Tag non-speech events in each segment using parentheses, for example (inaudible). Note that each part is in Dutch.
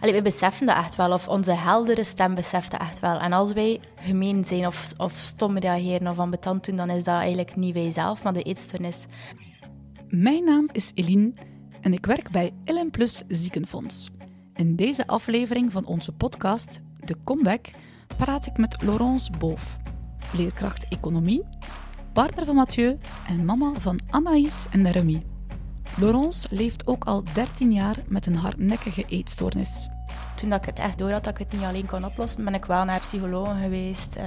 We beseffen dat echt wel, of onze heldere stem beseft echt wel. En als wij gemeen zijn of, of stom reageren of ambetant doen, dan is dat eigenlijk niet wij zelf, maar de eetstoornis. Mijn naam is Eline en ik werk bij LM Plus Ziekenfonds. In deze aflevering van onze podcast, De Comeback, praat ik met Laurence Boof, leerkracht economie, partner van Mathieu en mama van Anaïs en Remy. Laurence leeft ook al 13 jaar met een hardnekkige eetstoornis. Toen dat ik het echt door had dat ik het niet alleen kon oplossen, ben ik wel naar psychologen geweest, uh,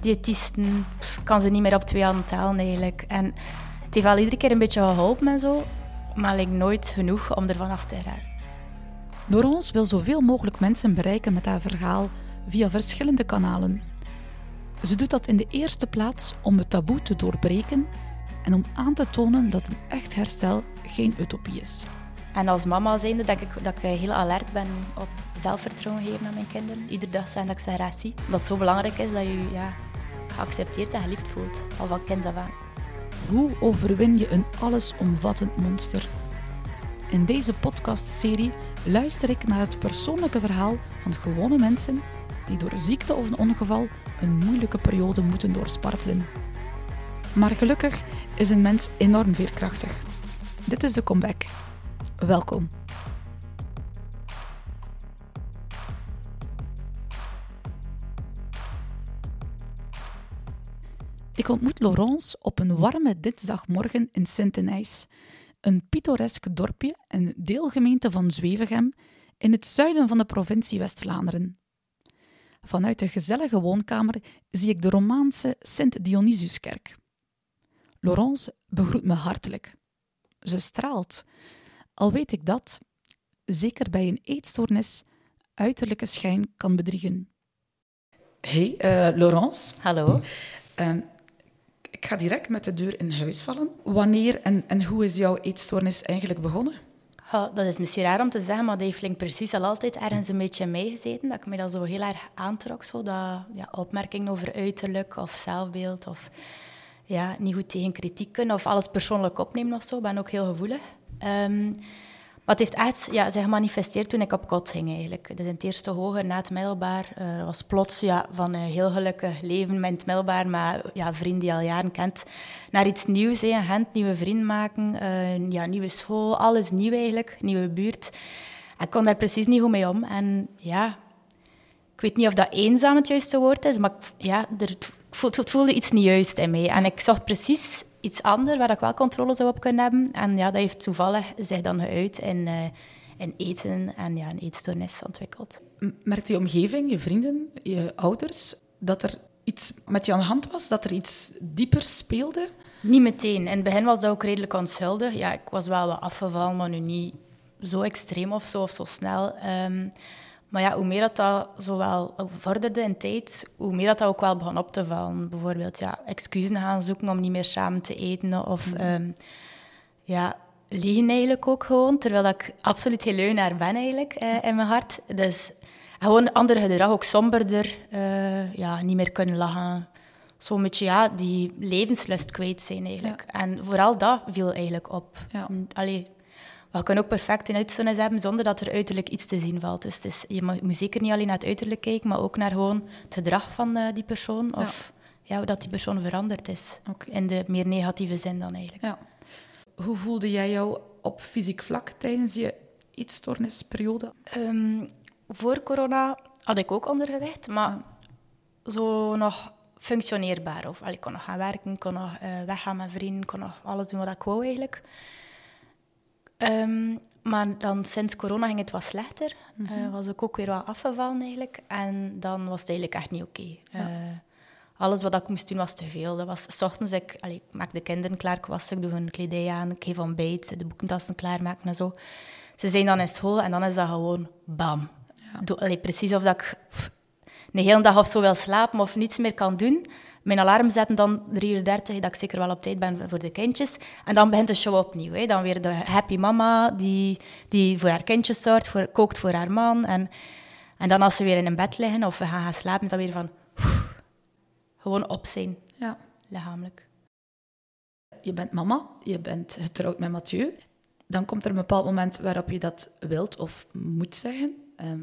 diëtisten. Pff, kan ze niet meer op twee handen tellen eigenlijk. En het heeft wel iedere keer een beetje geholpen en zo, maar ik nooit genoeg om ervan af te raken. Laurence wil zoveel mogelijk mensen bereiken met haar verhaal via verschillende kanalen. Ze doet dat in de eerste plaats om het taboe te doorbreken en om aan te tonen dat een echt herstel geen utopie is. En als mama zijnde denk ik dat ik heel alert ben op zelfvertrouwen geven aan mijn kinderen. Iedere dag zijn dat ik ze graag zie. Dat het zo belangrijk is dat je je ja, geaccepteerd en geliefd voelt, al van kind af aan. Hoe overwin je een allesomvattend monster? In deze podcastserie luister ik naar het persoonlijke verhaal van gewone mensen die door ziekte of een ongeval een moeilijke periode moeten doorspartelen. Maar gelukkig is een mens enorm veerkrachtig. Dit is de comeback. Welkom. Ik ontmoet Laurence op een warme dinsdagmorgen in Sint-Denijs, een pittoresk dorpje en deelgemeente van Zwevegem in het zuiden van de provincie West-Vlaanderen. Vanuit de gezellige woonkamer zie ik de Romaanse Sint-Dionysiuskerk. Laurence begroet me hartelijk. Ze straalt. Al weet ik dat, zeker bij een eetstoornis, uiterlijke schijn kan bedriegen. Hey, uh, Laurence. Hallo. Uh, ik ga direct met de deur in huis vallen. Wanneer en, en hoe is jouw eetstoornis eigenlijk begonnen? Ja, dat is misschien raar om te zeggen, maar dat heeft precies al altijd ergens een beetje meegezeten. Dat ik me dat zo heel erg aantrok. Zo, dat, ja, opmerkingen over uiterlijk of zelfbeeld of ja, niet goed tegen kritiek kunnen of alles persoonlijk opnemen of zo. Ik ben ook heel gevoelig. Um, maar het heeft echt ja, zich gemanifesteerd toen ik op kot ging eigenlijk. Dus in het eerste hoger, na het middelbaar, uh, was plots ja, van een heel gelukkig leven met het middelbaar, maar ja, vriend die al jaren kent, naar iets nieuws. Hè, Gent, nieuwe vrienden maken, uh, ja, nieuwe school, alles nieuw eigenlijk, nieuwe buurt. Ik kon daar precies niet goed mee om. En ja, ik weet niet of dat eenzaam het juiste woord is, maar ja, er, het voelde iets niet juist in mij. En ik zocht precies iets anders waar ik wel controle zou op kunnen hebben. En ja, dat heeft toevallig zich dan geuit in, uh, in eten en ja, een eetstoornis ontwikkeld. Merkte je omgeving, je vrienden, je ouders, dat er iets met je aan de hand was? Dat er iets dieper speelde? Niet meteen. In het begin was dat ook redelijk onschuldig. Ja, ik was wel wat afgevallen, maar nu niet zo extreem of zo, of zo snel. Um, maar ja, hoe meer dat, dat zowel vorderde in tijd, hoe meer dat, dat ook wel begon op te vallen. Bijvoorbeeld ja, excuses gaan zoeken om niet meer samen te eten. Of mm. um, ja, liegen eigenlijk ook gewoon. Terwijl ik absoluut geen leugenaar ben eigenlijk eh, in mijn hart. Dus gewoon ander gedrag, ook somberder. Uh, ja, niet meer kunnen lachen. Zo'n beetje ja, die levenslust kwijt zijn eigenlijk. Ja. En vooral dat viel eigenlijk op. Ja. Allee, we kunnen ook perfect een uitstoornis hebben zonder dat er uiterlijk iets te zien valt. Dus, dus je moet zeker niet alleen naar het uiterlijk kijken, maar ook naar gewoon het gedrag van uh, die persoon. Of ja. dat die persoon veranderd is. Okay. In de meer negatieve zin dan eigenlijk. Ja. Hoe voelde jij jou op fysiek vlak tijdens je eetstoornisperiode? Um, voor corona had ik ook ondergewicht, maar ja. zo nog functioneerbaar. Of, ik kon nog gaan werken, kon nog uh, weggaan met vrienden, kon nog alles doen wat ik wou eigenlijk. Um, maar dan sinds corona ging het wat slechter. Mm -hmm. uh, was ik ook weer wat afgevallen eigenlijk. En dan was het eigenlijk echt niet oké. Okay. Ja. Uh, alles wat ik moest doen was te veel. Dat was, s ochtends, ik, allee, ik maak de kinderen klaar, ik was, ik doe hun kledij aan, ik geef ontbijt, de boekentassen klaarmaken en zo. Ze zijn dan in school en dan is dat gewoon bam. Ja. Doe, allee, precies of dat ik pff, een hele dag of zo wil slapen of niets meer kan doen mijn alarm zetten dan 3.30 uur, dat ik zeker wel op tijd ben voor de kindjes. En dan begint de show opnieuw. Hè. Dan weer de happy mama die, die voor haar kindjes zorgt, voor, kookt voor haar man. En, en dan als ze weer in een bed liggen of we gaan, gaan slapen, is dat weer van... Gewoon op zijn, ja. lichamelijk. Je bent mama, je bent getrouwd met Mathieu. Dan komt er een bepaald moment waarop je dat wilt of moet zeggen. Ehm,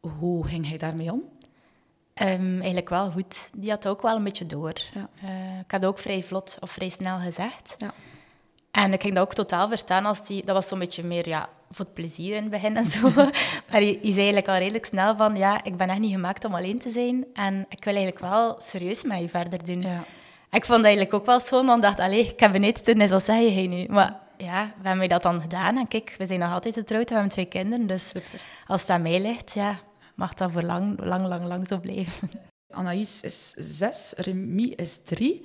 hoe ging hij daarmee om? Ehm, eigenlijk wel goed. Die had ook wel een beetje door. Ja. Eh, ik had ook vrij vlot of vrij snel gezegd. Ja. En ik ging dat ook totaal verstaan als die... Dat was zo'n beetje meer ja, voor het plezier in het begin en zo. (laughs) maar je, zei eigenlijk al redelijk snel van... Ja, ik ben echt niet gemaakt om alleen te zijn. En ik wil eigenlijk wel serieus met je verder doen. Ja. Ik vond dat eigenlijk ook wel schoon, want ik dacht... Allee, ik heb beneden toen, wat zeg je nu? Maar ja, we hebben dat dan gedaan. En kijk, we zijn nog altijd getrouwd. We hebben twee kinderen. Dus Super. als aan mij ligt, ja, mag dat voor lang, lang, lang, lang zo blijven. Anaïs is zes, Remy is drie.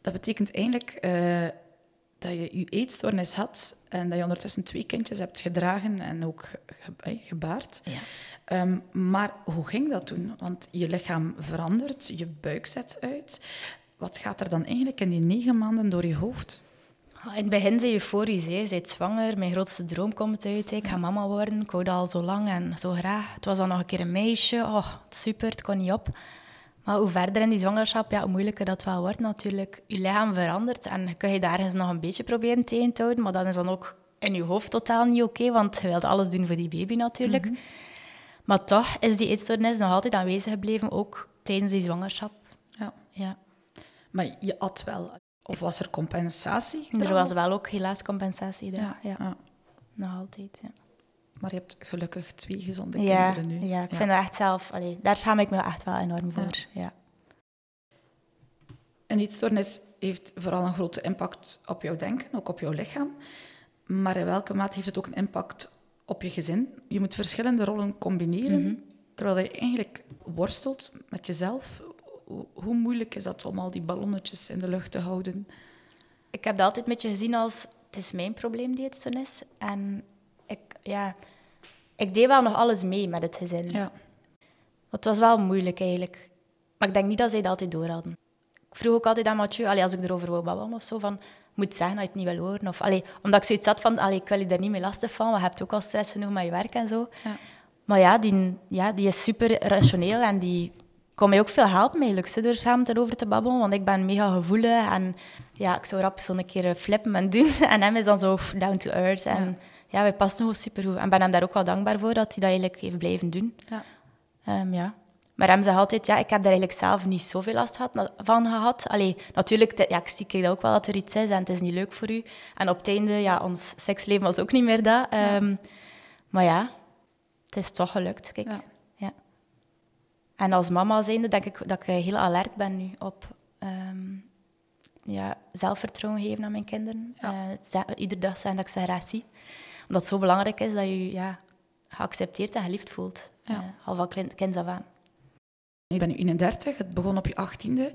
Dat betekent eigenlijk eh, dat je je eetstoornis had en dat je ondertussen twee kindjes hebt gedragen en ook ge- gebaard. Ja. Ehm, maar hoe ging dat toen? Want je lichaam verandert, je buik zet uit. Wat gaat er dan eigenlijk in die negen maanden door je hoofd? In het begin zei euforisch, hè. je bent zwanger, mijn grootste droom komt uit, hè. ik ga mama worden, ik wou dat al zo lang en zo graag. Het was dan nog een keer een meisje, oh, super, het kon niet op. Maar hoe verder in die zwangerschap, ja, hoe moeilijker dat wel wordt natuurlijk. Je lichaam verandert en kun je daar eens nog een beetje proberen tegen te houden, maar dan is dan ook in je hoofd totaal niet oké, want je wilt alles doen voor die baby natuurlijk. Maar toch is die eetstoornis nog altijd aanwezig gebleven, ook tijdens die zwangerschap. Ja. Ja. Maar je at wel. Of was er compensatie? Er was wel ook helaas compensatie. Ja, Ja, ja. nog altijd. Ja. Maar je hebt gelukkig twee gezonde Ja, kinderen nu. ja, ik vind dat echt zelf... Allee, daar schaam ik me echt wel enorm voor. Ja. Een eetstoornis heeft vooral een grote impact op jouw denken, ook op jouw lichaam. Maar in welke mate heeft het ook een impact op je gezin? Je moet verschillende rollen combineren, terwijl je eigenlijk worstelt met jezelf. Hoe, hoe moeilijk is dat om al die ballonnetjes in de lucht te houden? Ik heb dat altijd een beetje gezien als... Het is mijn probleem, die eetstoornis. En ik, ja, ik deed wel nog alles mee met het gezin. Ja. Het was wel moeilijk eigenlijk. Maar ik denk niet dat zij dat altijd door hadden. Ik vroeg ook altijd aan Mathieu, allee, als ik erover wil babbelen of zo, van... Moet zeggen dat je het niet wil horen. Of, allee, omdat ik zoiets had van, allee, ik wil je daar niet mee lastig van, want je hebt ook al stress genoeg met je werk en zo. Ja. Maar ja die, ja, die is super rationeel en die kon mij ook veel helpen eigenlijk, zo, door samen erover te babbelen. Want ik ben mega gevoelig en ja, ik zou rap zo'n keer flippen en doen. (laughs) En hem is dan zo down to earth. En ja, wij passen gewoon super goed. En ben hem daar ook wel dankbaar voor dat hij dat eigenlijk heeft blijven doen. Ja. Ehm, ja. Maar hem zegt altijd, ja, ik heb daar eigenlijk zelf niet zoveel last van gehad. Allee, natuurlijk, ja, ik zie ook wel dat er iets is en het is niet leuk voor u. En op het einde, ja, ons seksleven was ook niet meer dat. Ehm, Maar ja, het is toch gelukt, kijk. Ja. En als mama zijnde denk ik dat ik heel alert ben nu op ehm, ja, zelfvertrouwen geven aan mijn kinderen. Ja. Eh, iedere dag zeggen dat ik ze graag zie. Omdat het zo belangrijk is dat je je ja, geaccepteerd en geliefd voelt. Ja. Eh, al van kind, af aan. Ik ben nu 31, het begon op je 18e.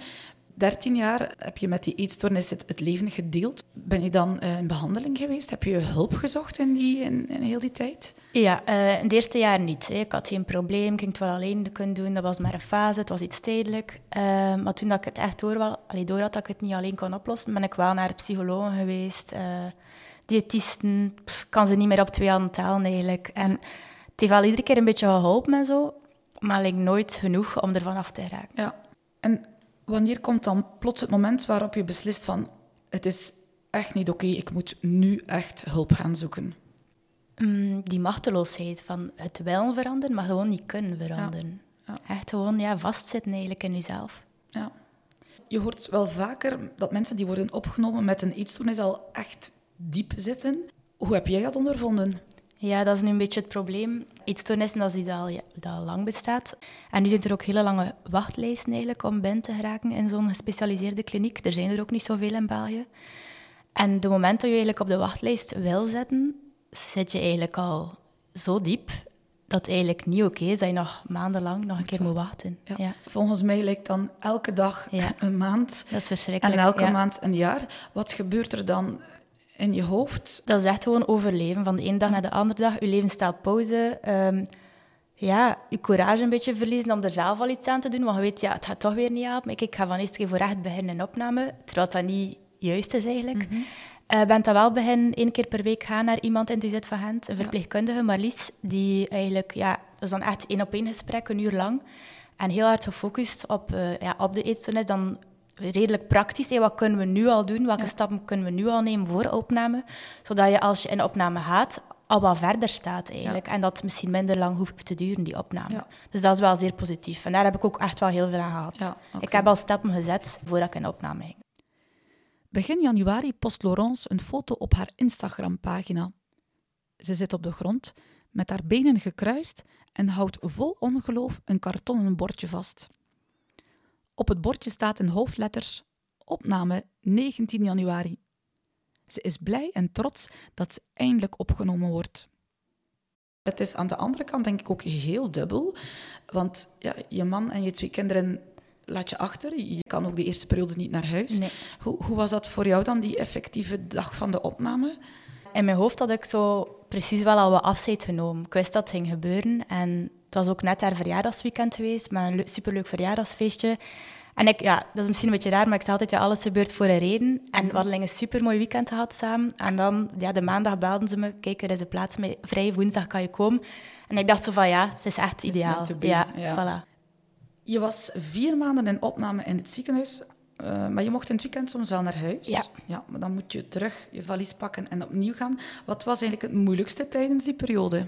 13 jaar heb je met die eetstoornis het, het leven gedeeld. Ben je dan eh, in behandeling geweest? Heb je hulp gezocht in, die, in, in heel die tijd? Ja, eh, in het eerste jaar niet. Hè. Ik had geen probleem, ik ging het wel alleen kunnen doen. Dat was maar een fase, het was iets tijdelijk. Eh, maar toen dat ik het echt door, wel, allee, door had dat ik het niet alleen kon oplossen, ben ik wel naar psychologen geweest, diëtisten. Pff, Ik kan ze niet meer op twee handen tellen eigenlijk. En het heeft wel iedere keer een beetje geholpen en zo, maar like, nooit genoeg om ervan af te raken. Ja. En wanneer komt dan plots het moment waarop je beslist van... Het is echt niet oké, ik moet nu echt hulp gaan zoeken? Mm, die machteloosheid van het willen veranderen, maar gewoon niet kunnen veranderen. Ja. Echt gewoon ja, vastzitten eigenlijk in jezelf. Ja. Je hoort wel vaker dat mensen die worden opgenomen met een eetstoornis al echt diep zitten. Hoe heb jij dat ondervonden? Ja, dat is nu een beetje het probleem. Eetstoornissen, dat is iets dat al, dat al lang bestaat. En nu zijn er ook hele lange wachtlijsten eigenlijk om binnen te geraken in zo'n gespecialiseerde kliniek. Er zijn er ook niet zoveel in België. En de moment dat je eigenlijk op de wachtlijst wil zetten, zit je eigenlijk al zo diep dat het eigenlijk niet oké is dat je nog maandenlang nog een keer moet wachten. Ja. Ja. Volgens mij lijkt dan elke dag Ja. (laughs) een maand Dat is en verschrikkelijk. elke ja. maand een jaar. Wat gebeurt er dan in je hoofd? Dat is echt gewoon overleven. Van de ene dag naar de andere dag. Je leven staat pauze. Ehm, ja, je courage een beetje verliezen om er zelf al iets aan te doen. Want je weet, ja, het gaat toch weer niet helpen. Ik, ik ga van eerst keer voor echt beginnen in opname. Terwijl dat niet juist is eigenlijk. Eh, bent dat wel beginnen één keer per week gaan naar iemand in het van Gent. Een verpleegkundige, Marlies. Die eigenlijk, ja, dat is dan echt één op één gesprek, een uur lang. En heel hard gefocust op, eh, ja, op de eetstoornis. Dan redelijk praktisch. Hé, wat kunnen we nu al doen? Welke stappen kunnen we nu al nemen voor opname? Zodat je als je in opname gaat, al wat verder staat eigenlijk. En dat het misschien minder lang hoeft te duren, die opname. Ja. Dus dat is wel zeer positief. En daar heb ik ook echt wel heel veel aan gehad. Ja. Ik heb al stappen gezet voordat ik in opname ging. Begin januari post Laurence een foto op haar Instagram-pagina. Ze zit op de grond, met haar benen gekruist en houdt vol ongeloof een kartonnen bordje vast. Op het bordje staat in hoofdletters opname 19 januari. Ze is blij en trots dat ze eindelijk opgenomen wordt. Het is aan de andere kant denk ik ook heel dubbel, want ja, je man en je twee kinderen laat je achter. Je kan ook de eerste periode niet naar huis. Nee. Hoe, hoe was dat voor jou dan, die effectieve dag van de opname? In mijn hoofd had ik zo precies wel al wat afscheid genomen. Ik wist dat het ging gebeuren. En het was ook net haar verjaardagsweekend geweest, met een le- superleuk verjaardagsfeestje. En ik, ja, dat is misschien een beetje raar, maar ik zei altijd, ja, alles gebeurt voor een reden. En we hadden een supermooi weekend gehad samen. En dan, ja, de maandag belden ze me, kijk, er is een plaats mee, vrij, woensdag kan je komen. En ik dacht zo van, ja, het is echt ideaal. be, ja. voilà. Je was vier maanden in opname in het ziekenhuis, eh, maar je mocht in het weekend soms wel naar huis. Ja. ja. Maar dan moet je terug je valies pakken en opnieuw gaan. Wat was eigenlijk het moeilijkste tijdens die periode?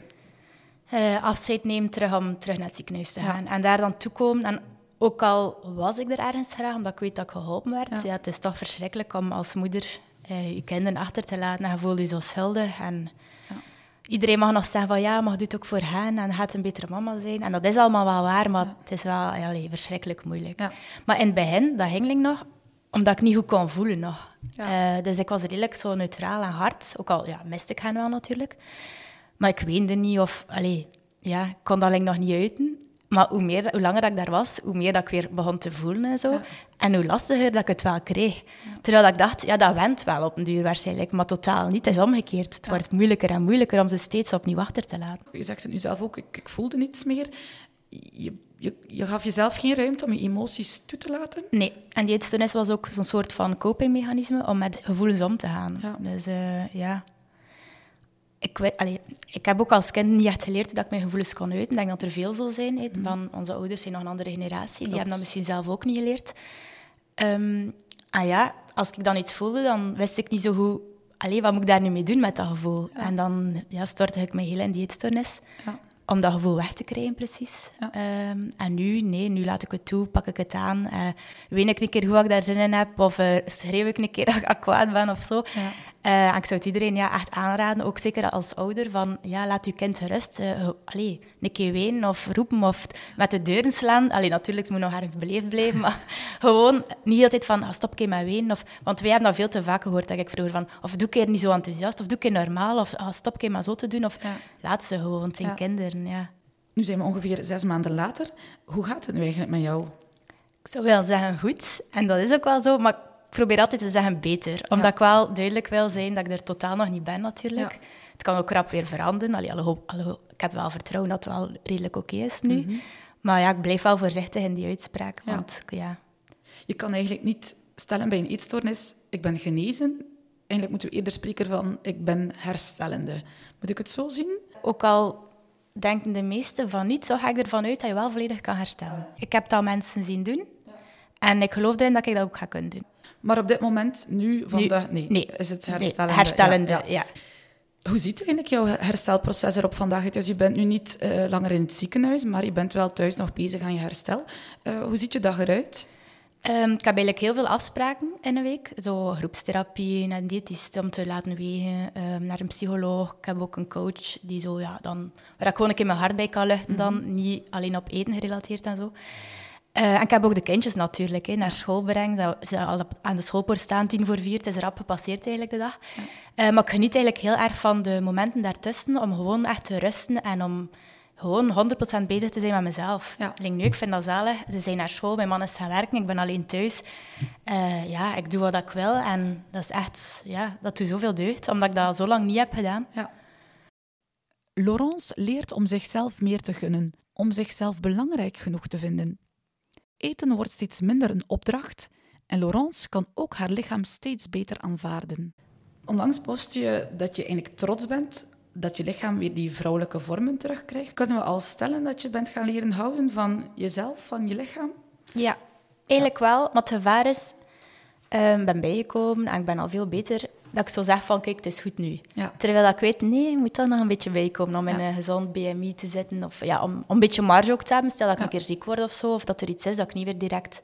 Eh, afscheid nemen terug om terug naar het ziekenhuis te Ja. gaan. En daar dan toekomen. En ook al was ik er ergens graag, omdat ik weet dat ik geholpen werd. Ja. Ja. het is toch verschrikkelijk om als moeder eh, je kinderen achter te laten. En je voelt je zo schuldig. En Ja. iedereen mag nog zeggen van ja, maar je doet het ook voor hen. En gaat een betere mama zijn. En dat is allemaal wel waar, maar het is wel ja, allee, verschrikkelijk moeilijk. Maar in het begin, dat ging nog, omdat ik niet goed kon voelen nog. Eh, dus ik was redelijk zo neutraal en hard. Ook al ja, miste ik hen wel natuurlijk. Maar ik weende niet of... Allee, ja, ik kon dat nog niet uiten. Maar hoe, meer, hoe langer dat ik daar was, hoe meer dat ik weer begon te voelen en zo. Ja. En hoe lastiger dat ik het wel kreeg. Terwijl ik dacht, ja, dat went wel op een duur waarschijnlijk. Maar totaal niet. Het is omgekeerd. Het wordt moeilijker en moeilijker om ze steeds opnieuw achter te laten. Je zegt het nu zelf ook, ik, ik voelde niets meer. Je, je, je gaf jezelf geen ruimte om je emoties toe te laten. Nee, en die eetstoornis was ook zo'n soort van copingmechanisme om met gevoelens om te gaan. Dus eh, ja... Ik, weet, allee, ik heb ook als kind niet echt geleerd dat ik mijn gevoelens kon uiten. Ik denk dat er veel zo zijn. hè. Van onze ouders zijn nog een andere generatie. Die hebben dat misschien zelf ook niet geleerd. Ehm en ja, als ik dan iets voelde, dan wist ik niet zo goed... Allee, wat moet ik daar nu mee doen met dat gevoel? En dan ja, stortte ik me heel in die eetstoornis. Ja. Om dat gevoel weg te krijgen, precies. Ja. Ehm, en nu, nee, nu laat ik het toe, pak ik het aan. eh weet ik een keer hoe ik daar zin in heb, of eh, schreeuw ik een keer (laughs) dat ik kwaad ben of zo. Eh, ik zou het iedereen ja, echt aanraden, ook zeker als ouder, van ja, laat je kind gerust. eh, allee, een keer wenen of roepen of met de deuren slaan. Allee, natuurlijk, het moet nog ergens beleefd blijven, (laughs) maar gewoon niet altijd van ah, stop een keer met wenen. Of, want wij hebben dat veel te vaak gehoord, dat ik vroeger van of doe een keer niet zo enthousiast, of doe keer normaal, of ah, stop een keer maar zo te doen. Of Ja. laat ze gewoon, het zijn Ja. kinderen, ja. Nu zijn we ongeveer zes maanden later. Hoe gaat het nu eigenlijk met jou? Ik zou wel zeggen goed, en dat is ook wel zo, maar ik probeer altijd te zeggen beter. Omdat Ja. ik wel duidelijk wil zijn dat ik er totaal nog niet ben, natuurlijk. Ja. Het kan ook rap weer veranderen. Allee, alhoewel- alhoewel- ik heb wel vertrouwen dat het wel redelijk oké is nu. Maar ja, ik blijf wel voorzichtig in die uitspraak. Mhm. Ja. Want ja, Je kan eigenlijk niet stellen bij een eetstoornis, ik ben genezen. Eigenlijk moeten we eerder spreken van, ik ben herstellende. Moet ik het zo zien? ook al denken de meesten van niet, zo ga ik ervan uit dat je wel volledig kan herstellen. Ik heb dat mensen zien doen. En ik geloof erin dat ik dat ook ga kunnen doen. Maar op dit moment, nu, vandaag, nee, nee. is het Nee, herstellende. herstellende, Ja. Hoe ziet eigenlijk jouw herstelproces er op vandaag uit? Dus je bent nu niet eh, langer in het ziekenhuis, maar je bent wel thuis nog bezig aan je herstel. Eh, hoe ziet je dag eruit? Ehm, ik heb eigenlijk heel veel afspraken in een week. Zo groepstherapie, naar een diëtist om te laten wegen, ehm, naar een psycholoog. Ik heb ook een coach die zo, ja, dan, waar ik gewoon een keer mijn hart bij kan luchten. Dan niet alleen op eten gerelateerd en zo. Eh, en ik heb ook de kindjes natuurlijk hè, naar school brengen. Dat ze al aan de schoolpoort staan, tien voor vier. Het is rap gepasseerd eigenlijk de dag. Eh, maar ik geniet eigenlijk heel erg van de momenten daartussen om gewoon echt te rusten en om gewoon 100% bezig te zijn met mezelf. Ja. Nu, ik vind dat zalig. Ze zijn naar school, mijn man is gaan werken, ik ben alleen thuis. Eh, ja, ik doe wat ik wil en dat is echt, ja, dat doet zoveel deugd, omdat ik dat zo lang niet heb gedaan. Ja. Laurence leert om zichzelf meer te gunnen, om zichzelf belangrijk genoeg te vinden. Eten wordt steeds minder een opdracht en Laurence kan ook haar lichaam steeds beter aanvaarden. Onlangs post je dat je eigenlijk trots bent dat je lichaam weer die vrouwelijke vormen terugkrijgt. Kunnen we al stellen dat je bent gaan leren houden van jezelf, van je lichaam? Ja, eigenlijk wel. Maar het gevaar is, eh, ik ben bijgekomen en ik ben al veel beter. Dat ik zo zeg van, kijk, het is goed nu. Ja. Terwijl ik weet, nee, je moet er nog een beetje bij komen om in een gezond BMI te zitten. Of ja, om, om een beetje marge ook te hebben. Stel dat ik een keer ziek word of zo, of dat er iets is dat ik niet weer direct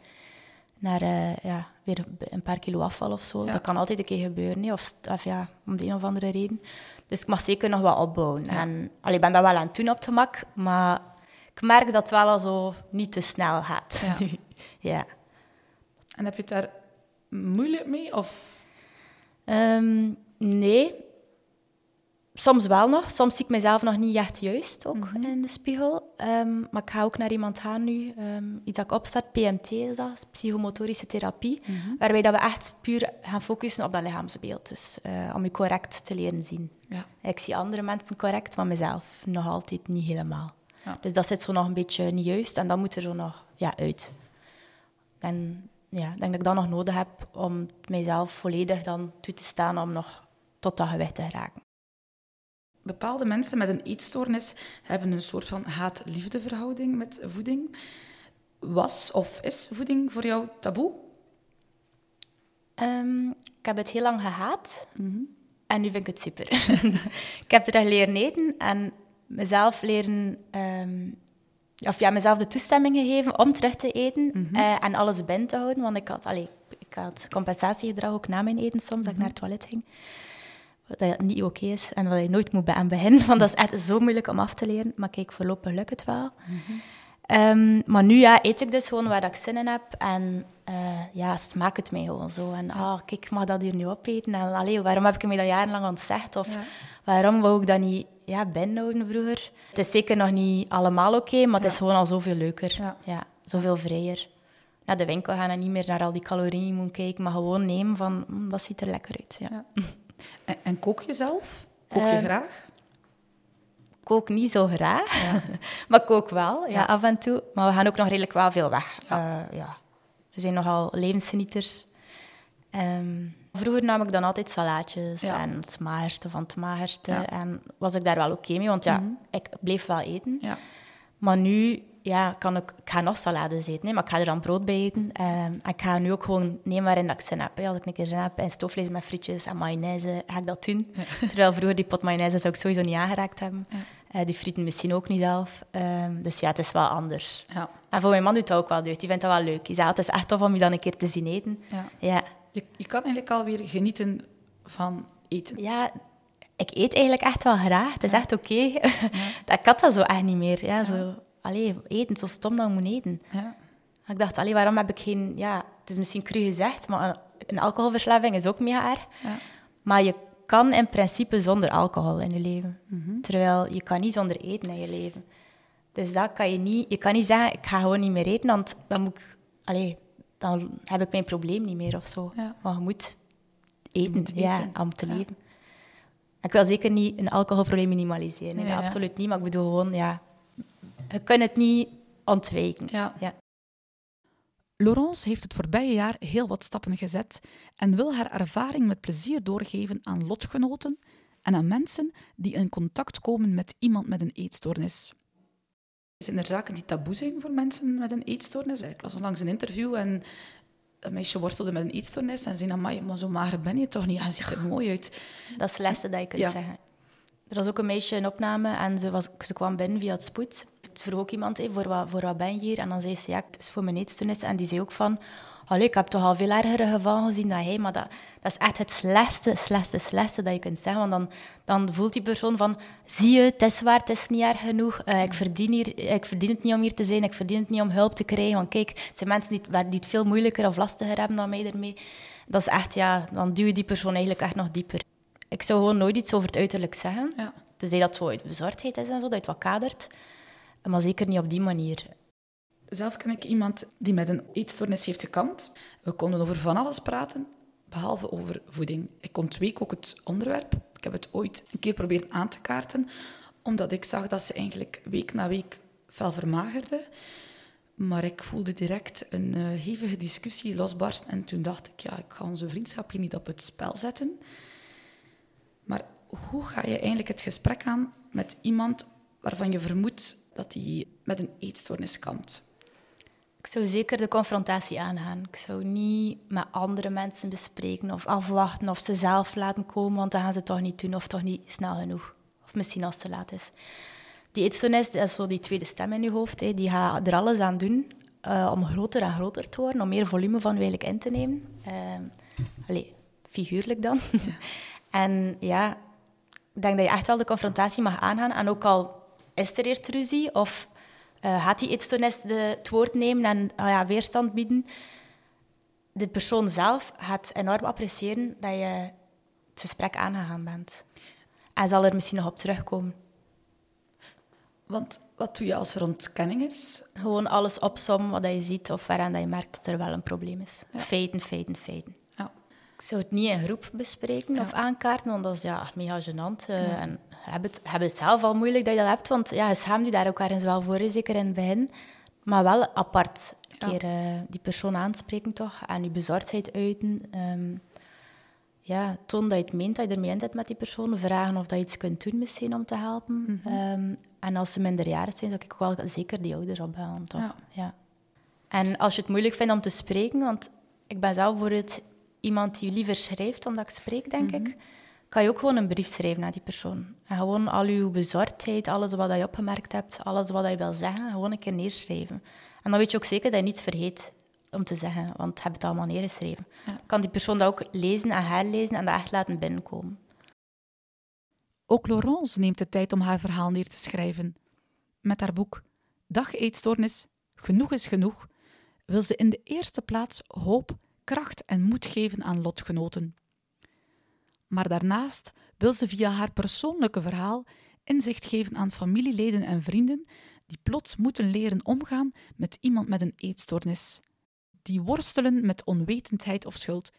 naar uh, ja, weer een paar kilo afval of zo. Dat kan altijd een keer gebeuren, nee. of, of, ja, om de een of andere reden. Dus ik mag zeker nog wat opbouwen. En allee, ik ben dat wel aan het doen op het gemak, maar ik merk dat het wel al zo niet te snel gaat. Ja. (laughs) ja. En heb je het daar moeilijk mee? Of? Um, nee. Soms wel nog. Soms zie ik mezelf nog niet echt juist ook Mhm. in de spiegel. Um, maar ik ga ook naar iemand gaan nu. Um, iets dat ik opzet, PMT is dat, psychomotorische therapie. Mhm. Waarbij dat we echt puur gaan focussen op dat lichaamsbeeld. Dus uh, om je correct te leren zien. Ja. Ik zie andere mensen correct, maar mezelf nog altijd niet helemaal. Ja. Dus dat zit zo nog een beetje niet juist en dat moet er zo nog ja, uit. En ja, ik denk dat ik dat nog nodig heb om mijzelf volledig dan toe te staan om nog tot dat gewicht te geraken. Bepaalde mensen met een eetstoornis hebben een soort van haat-liefde verhouding met voeding. Was of is voeding voor jou taboe? Um, ik heb het heel lang gehaat mm -hmm. en nu vind ik het super. (laughs) ik heb er leren eten en mezelf leren um, of ja, mezelf de toestemming gegeven om terug te eten Mhm. mm -hmm. uh, en alles binnen te houden. Want ik had, allee, ik had compensatiegedrag ook na mijn eten soms, dat Mhm. ik naar het toilet ging. Wat dat niet oké okay is en wat je nooit moet aan beginnen, (laughs) want dat is echt zo moeilijk om af te leren. Maar kijk, voorlopig lukt het wel. Mhm. Um, maar nu ja, eet ik dus gewoon waar dat ik zin in heb. En uh, ja, smaakt het mij gewoon zo. En ah, oh, kijk, ik mag dat hier nu opeten. En allee, waarom heb ik me dat jarenlang ontzegd? Of Ja. waarom wou ik dat niet ja, binnenhouden vroeger? Het is zeker nog niet allemaal oké, maar het is gewoon al zoveel leuker. Ja. Zoveel vrijer. Naar de winkel gaan en niet meer naar al die calorieën moeten kijken, maar gewoon nemen van, mm, dat ziet er lekker uit. Ja. (laughs) En, en kook je zelf? Kook je Ehm, graag? Ik kook niet zo graag, (laughs) maar kook wel, ja, Ja. af en toe. Maar we gaan ook nog redelijk wel veel weg. Ja. ja. We zijn nogal levensgenieters. Ehm, vroeger nam ik dan altijd salaatjes Ja. en het magerste van het magerste. Ja. En was ik daar wel oké mee, want ja, Mhm. ik bleef wel eten. Ja. Maar nu ja, kan ik, ik ga nog salades eten, hè, maar ik ga er dan brood bij eten. En ik ga nu ook gewoon nemen waarin dat ik zin heb. Hè. Als ik een keer zin heb in stoofvlees met frietjes en mayonaise, ga ik dat doen. Terwijl vroeger die pot mayonaise zou ik sowieso niet aangeraakt hebben. Eh, die frieten misschien ook niet zelf. Ehm, dus ja, het is wel anders. Ja. En voor mijn man doet dat ook wel deugd. Die vindt dat wel leuk. Die zegt, het is echt tof om je dan een keer te zien eten. Ja. Ja, Je, je kan eigenlijk alweer genieten van eten. ja ik eet eigenlijk echt wel graag. Het is echt oké. (laughs) dat ik had dat zo echt niet meer. Ja, Zo, allee, eten, zo stom dat ik moet eten. Ja. Ik dacht, allee, waarom heb ik geen... Ja, het is misschien cru gezegd, maar een, alcoholverslaving is ook mega erg. Ja. Maar je kan in principe zonder alcohol in je leven. Mhm. Terwijl je kan niet zonder eten in je leven. Dus dat kan je niet... Je kan niet zeggen, ik ga gewoon niet meer eten, want dan moet ik... Dan heb ik mijn probleem niet meer of zo. Ja. Maar je moet eten, moet ja, eten. om te Ja. leven. Ik wil zeker niet een alcoholprobleem minimaliseren. Nee. Absoluut niet. Maar ik bedoel gewoon, ja... Je kunt het niet ontwijken. Ja. Laurence heeft het voorbije jaar heel wat stappen gezet en wil haar ervaring met plezier doorgeven aan lotgenoten en aan mensen die in contact komen met iemand met een eetstoornis. Zijn er zaken die taboe zijn voor mensen met een eetstoornis? Ik las onlangs een interview en een meisje worstelde met een eetstoornis en zei, "Amai, maar zo mager ben je toch niet? Je ziet er mooi uit. Dat is het laatste dat je kunt Ja. zeggen. Er was ook een meisje in opname en ze, was, ze kwam binnen via het spoed. Het vroeg ook iemand, voor, wat, voor wat ben je hier? En dan zei ze, ja, het is voor mijn eetstoornis. En die zei ook van, allee, ik heb toch al veel ergere gevallen gezien dan hij, maar dat, dat is echt het slechtste, slechtste, slechtste dat je kunt zeggen. Want dan, dan voelt die persoon van, zie je, het is waar, het is niet erg genoeg. Eh, ik, verdien hier, ik verdien het niet om hier te zijn, ik verdien het niet om hulp te krijgen. Want kijk, het zijn mensen die, het- waar- die het veel moeilijker of lastiger hebben dan mij ermee. Dat is echt, ja, dan duw je die persoon eigenlijk echt nog dieper. Ik zou gewoon nooit iets over het uiterlijk zeggen. Ja. Tenzij dat zo uit bezorgdheid is en zo, dat je het wat kadert. Maar zeker niet op die manier. Zelf ken ik iemand die met een eetstoornis heeft gekampt. We konden over van alles praten, behalve over voeding. Ik ontweek ook het onderwerp. Ik heb het ooit een keer proberen aan te kaarten, omdat ik zag dat ze eigenlijk week na week fel vermagerde. Maar ik voelde direct een eh, hevige discussie losbarsten en toen dacht ik, ja, ik ga onze vriendschap hier niet op het spel zetten. Maar hoe ga je eigenlijk het gesprek aan met iemand waarvan je vermoedt dat hij met een eetstoornis kampt? Ik zou zeker de confrontatie aangaan. Ik zou niet met andere mensen bespreken of afwachten of ze zelf laten komen, want dan gaan ze het toch niet doen of toch niet snel genoeg. Of misschien als het te laat is. Die eetstoornis, dat is zo die tweede stem in je hoofd. Hè. Die gaat er alles aan doen uh, om groter en groter te worden, om meer volume van eigenlijk in te nemen. Uh, allee, figuurlijk dan. (laughs) en ja, ik denk dat je echt wel de confrontatie mag aangaan. En ook al is er eerst ruzie of uh, gaat die eetstoornis het woord nemen en oh ja, weerstand bieden, de persoon zelf gaat enorm appreciëren dat je het gesprek aangegaan bent. En zal er misschien nog op terugkomen. Want wat doe je als er ontkenning is? Gewoon alles opzommen wat je ziet of waaraan dat je merkt dat er wel een probleem is. Feiten, feiten, feiten. Ik zou het niet in groep bespreken of aankaarten, want dat is ja, mega gênant. Uh, en heb het, heb het zelf al moeilijk dat je dat hebt, want ja, je schaamt je daar ook ergens wel voor, zeker in het begin. Maar wel apart een keer uh, die persoon aanspreken toch, en je bezorgdheid uiten. Um, ja, toon dat je het meent, dat je ermee in zit met die persoon. Vragen of dat je iets kunt doen misschien om te helpen. Mm -hmm. En als ze minderjarig zijn, zou ik wel zeker die ouders opbellen, toch? Ja. ja. En als je het moeilijk vindt om te spreken, want ik ben zelf bijvoorbeeld iemand die liever schrijft dan dat ik spreek, denk mhm. ik, kan je ook gewoon een brief schrijven naar die persoon. En gewoon al je bezorgdheid, alles wat je opgemerkt hebt, alles wat je wil zeggen, gewoon een keer neerschrijven. En dan weet je ook zeker dat je niets vergeet om te zeggen, want je hebt het allemaal neergeschreven. Kan die persoon dat ook lezen en herlezen en dat echt laten binnenkomen. Ook Laurence neemt de tijd om haar verhaal neer te schrijven. Met haar boek Dag Eetstoornis, Genoeg is Genoeg, wil ze in de eerste plaats hoop, kracht en moed geven aan lotgenoten. Maar daarnaast wil ze via haar persoonlijke verhaal inzicht geven aan familieleden en vrienden die plots moeten leren omgaan met iemand met een eetstoornis, die worstelen met onwetendheid of schuld.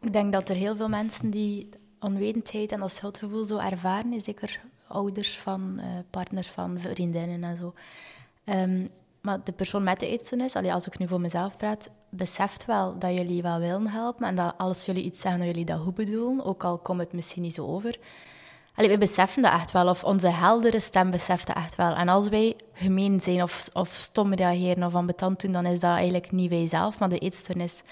Ik denk dat er heel veel mensen die onwetendheid en dat schuldgevoel zo ervaren, zeker ouders van, uh, partners van vriendinnen en zo. Um, maar de persoon met de eetstoornis, als ik nu voor mezelf praat, beseft wel dat jullie wel willen helpen en dat als jullie iets zeggen, dat jullie dat goed bedoelen, ook al komt het misschien niet zo over. Allee, we beseffen dat echt wel, of onze heldere stem beseft dat echt wel. En als wij gemeen zijn of, of stom reageren of ambetant doen, dan is dat eigenlijk niet wij zelf, maar de eetstoornis.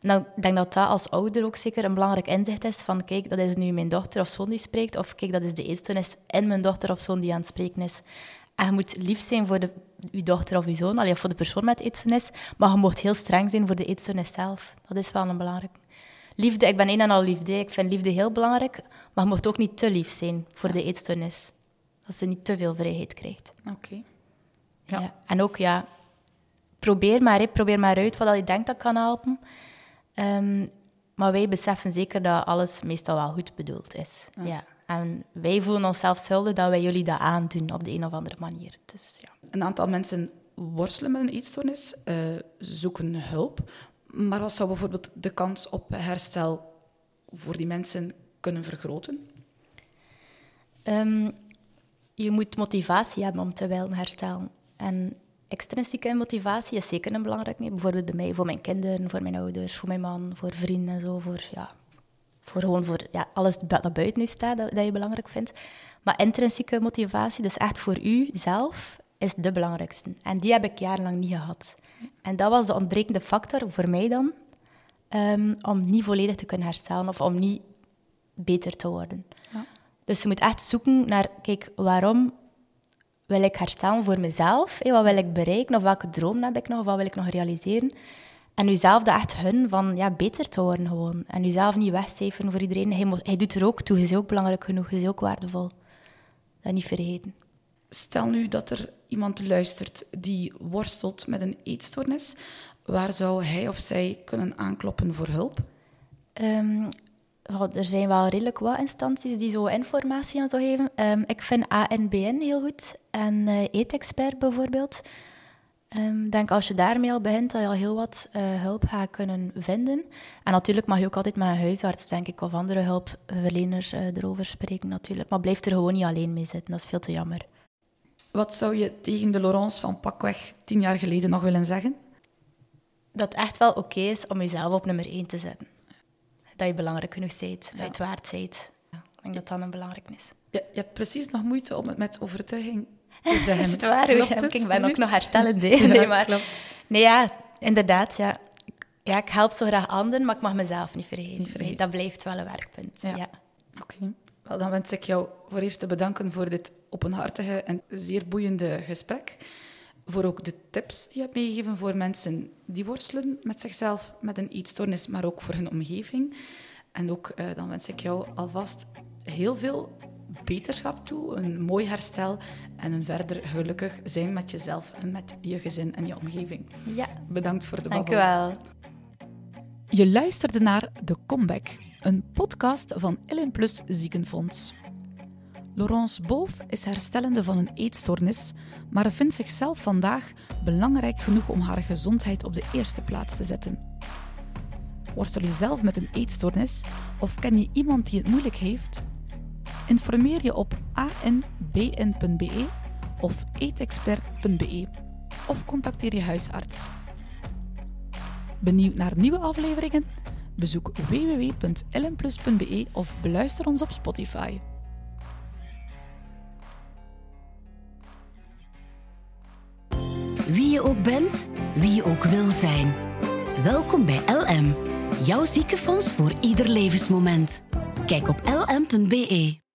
En dan, denk dat dat als ouder ook zeker een belangrijk inzicht is van kijk, dat is nu mijn dochter of zoon die spreekt, of kijk, dat is de eetstoornis in mijn dochter of zoon die aan het spreken is. En je moet lief zijn voor de, je dochter of je zoon, of voor de persoon met eetstoornis, maar je moet heel streng zijn voor de eetstoornis zelf. Dat is wel een belangrijk. Liefde, ik ben een en al liefde. Ik vind liefde heel belangrijk, maar je moet ook niet te lief zijn voor de eetstoornis. Dat ze niet te veel vrijheid krijgt. Oké. Ja. ja. En ook, ja, probeer maar, probeer maar uit wat je denkt dat kan helpen. Um, maar wij beseffen zeker dat alles meestal wel goed bedoeld is. Ja. En wij voelen onszelf schuldig dat wij jullie dat aandoen op de een of andere manier. Dus, ja. Een aantal mensen worstelen met een eetstoornis, uh, zoeken hulp. Maar wat zou bijvoorbeeld de kans op herstel voor die mensen kunnen vergroten? Um, je moet motivatie hebben om te willen herstellen. En extrinsieke motivatie is zeker een belangrijk. Bijvoorbeeld bij mij, voor mijn kinderen, voor mijn ouders, voor mijn man, voor vrienden en zo. Voor, ja, voor gewoon voor ja, alles dat buiten nu staat, dat, dat je belangrijk vindt. Maar intrinsieke motivatie, dus echt voor u zelf, is de belangrijkste. En die heb ik jarenlang niet gehad. En dat was de ontbrekende factor voor mij dan, um, om niet volledig te kunnen herstellen of om niet beter te worden. Ja. Dus je moet echt zoeken naar, kijk, waarom wil ik herstellen voor mezelf? Wat wil ik bereiken? Of welke droom heb ik nog? Of wat wil ik nog realiseren? En jezelf dat echt hun van ja, beter te worden gewoon. En jezelf niet wegcijferen voor iedereen. Hij, hij doet er ook toe. Hij is ook belangrijk genoeg. Hij is ook waardevol. Dat niet vergeten. Stel nu dat er iemand luistert die worstelt met een eetstoornis. Waar zou hij of zij kunnen aankloppen voor hulp? Um, er zijn wel redelijk wat instanties die zo informatie aan zo geven. Um, ik vind ANBN heel goed en uh, Eetexpert bijvoorbeeld. Ik um, denk als je daarmee al begint, dat je al heel wat uh, hulp gaat kunnen vinden. En natuurlijk mag je ook altijd met een huisarts, denk ik, of andere hulpverleners uh, erover spreken natuurlijk. Maar blijf er gewoon niet alleen mee zitten, dat is veel te jammer. Wat zou je tegen de Laurence van pakweg tien jaar geleden nog willen zeggen? Dat het echt wel oké is om jezelf op nummer één te zetten dat je belangrijk genoeg bent, dat je het waard bent. Ja, ik denk dat dat een belangrijk is. Je, je hebt precies nog moeite om het met overtuiging te is (laughs) het waar? Klopt het? Ik ben ook nog herstellend. (laughs) Nee, maar, klopt. Nee, ja, inderdaad. Ja. Ja, ik help zo graag anderen, maar ik mag mezelf niet vergeten. Niet vergeten. Nee, dat blijft wel een werkpunt. Ja. Ja. Oké. Wel, dan wens ik jou voor eerst te bedanken voor dit openhartige en zeer boeiende gesprek. Voor ook de tips die je hebt meegegeven voor mensen die worstelen met zichzelf, met een eetstoornis, maar ook voor hun omgeving. En ook eh, dan wens ik jou alvast heel veel beterschap toe, een mooi herstel en een verder gelukkig zijn met jezelf en met je gezin en je omgeving. ja, Bedankt voor de dank u babbel. wel. Je luisterde naar The Comeback, een podcast van Ellen Plus Ziekenfonds. Laurence Boof is herstellende van een eetstoornis, maar vindt zichzelf vandaag belangrijk genoeg om haar gezondheid op de eerste plaats te zetten. Worstel je zelf met een eetstoornis of ken je iemand die het moeilijk heeft? Informeer je op anbn.be of eetexpert.be of contacteer je huisarts. Benieuwd naar nieuwe afleveringen? Bezoek www.lmplus.be of beluister ons op Spotify. Wie je ook bent, wie je ook wil zijn. Welkom bij LM, jouw ziekenfonds voor ieder levensmoment. Kijk op lm.be.